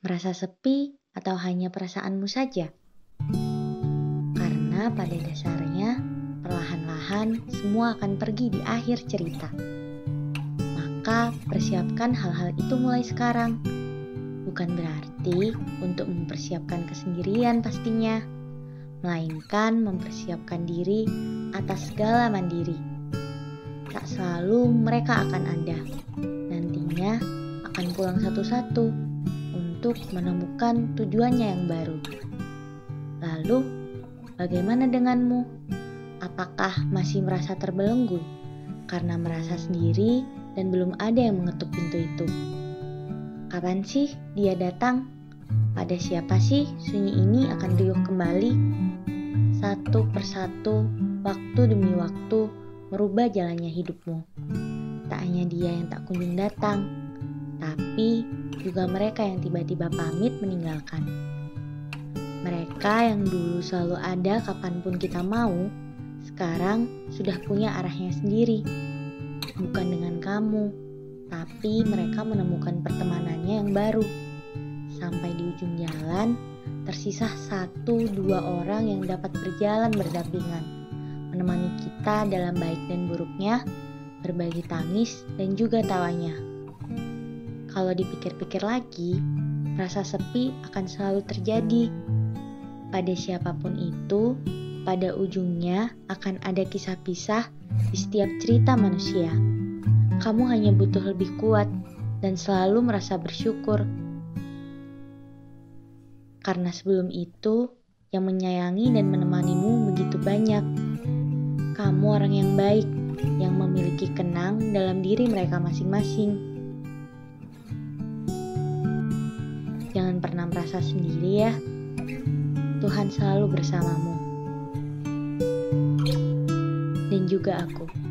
Merasa sepi atau hanya perasaanmu saja? Karena pada dasarnya, perlahan-lahan semua akan pergi di akhir cerita. Maka persiapkan hal-hal itu mulai sekarang. Bukan berarti untuk mempersiapkan kesendirian pastinya, melainkan mempersiapkan diri atas segala mandiri. Tak selalu mereka akan ada. Nantinya akan pulang satu-satu untuk menemukan tujuannya yang baru. Lalu, bagaimana denganmu? Apakah masih merasa terbelenggu karena merasa sendiri dan belum ada yang mengetuk pintu itu? Kapan sih dia datang? Pada siapa sih sunyi ini akan riuh kembali? Satu persatu, waktu demi waktu, merubah jalannya hidupmu. Tak hanya dia yang tak kunjung datang, tapi juga mereka yang tiba-tiba pamit meninggalkan. Mereka yang dulu selalu ada kapan pun kita mau, sekarang sudah punya arahnya sendiri. Bukan dengan kamu, tapi mereka menemukan pertemanannya yang baru. Sampai di ujung jalan, tersisa satu dua orang yang dapat berjalan berdampingan, menemani kita dalam baik dan buruknya, berbagi tangis dan juga tawanya. Kalau dipikir-pikir lagi, rasa sepi akan selalu terjadi. Pada siapa pun itu, pada ujungnya akan ada kisah pisah di setiap cerita manusia. Kamu hanya butuh lebih kuat dan selalu merasa bersyukur. Karena sebelum itu, yang menyayangi dan menemanimu begitu banyak. Kamu orang yang baik, yang memiliki kenang dalam diri mereka masing-masing. Pernah merasa sendiri ya. Tuhan selalu bersamamu. Dan juga aku.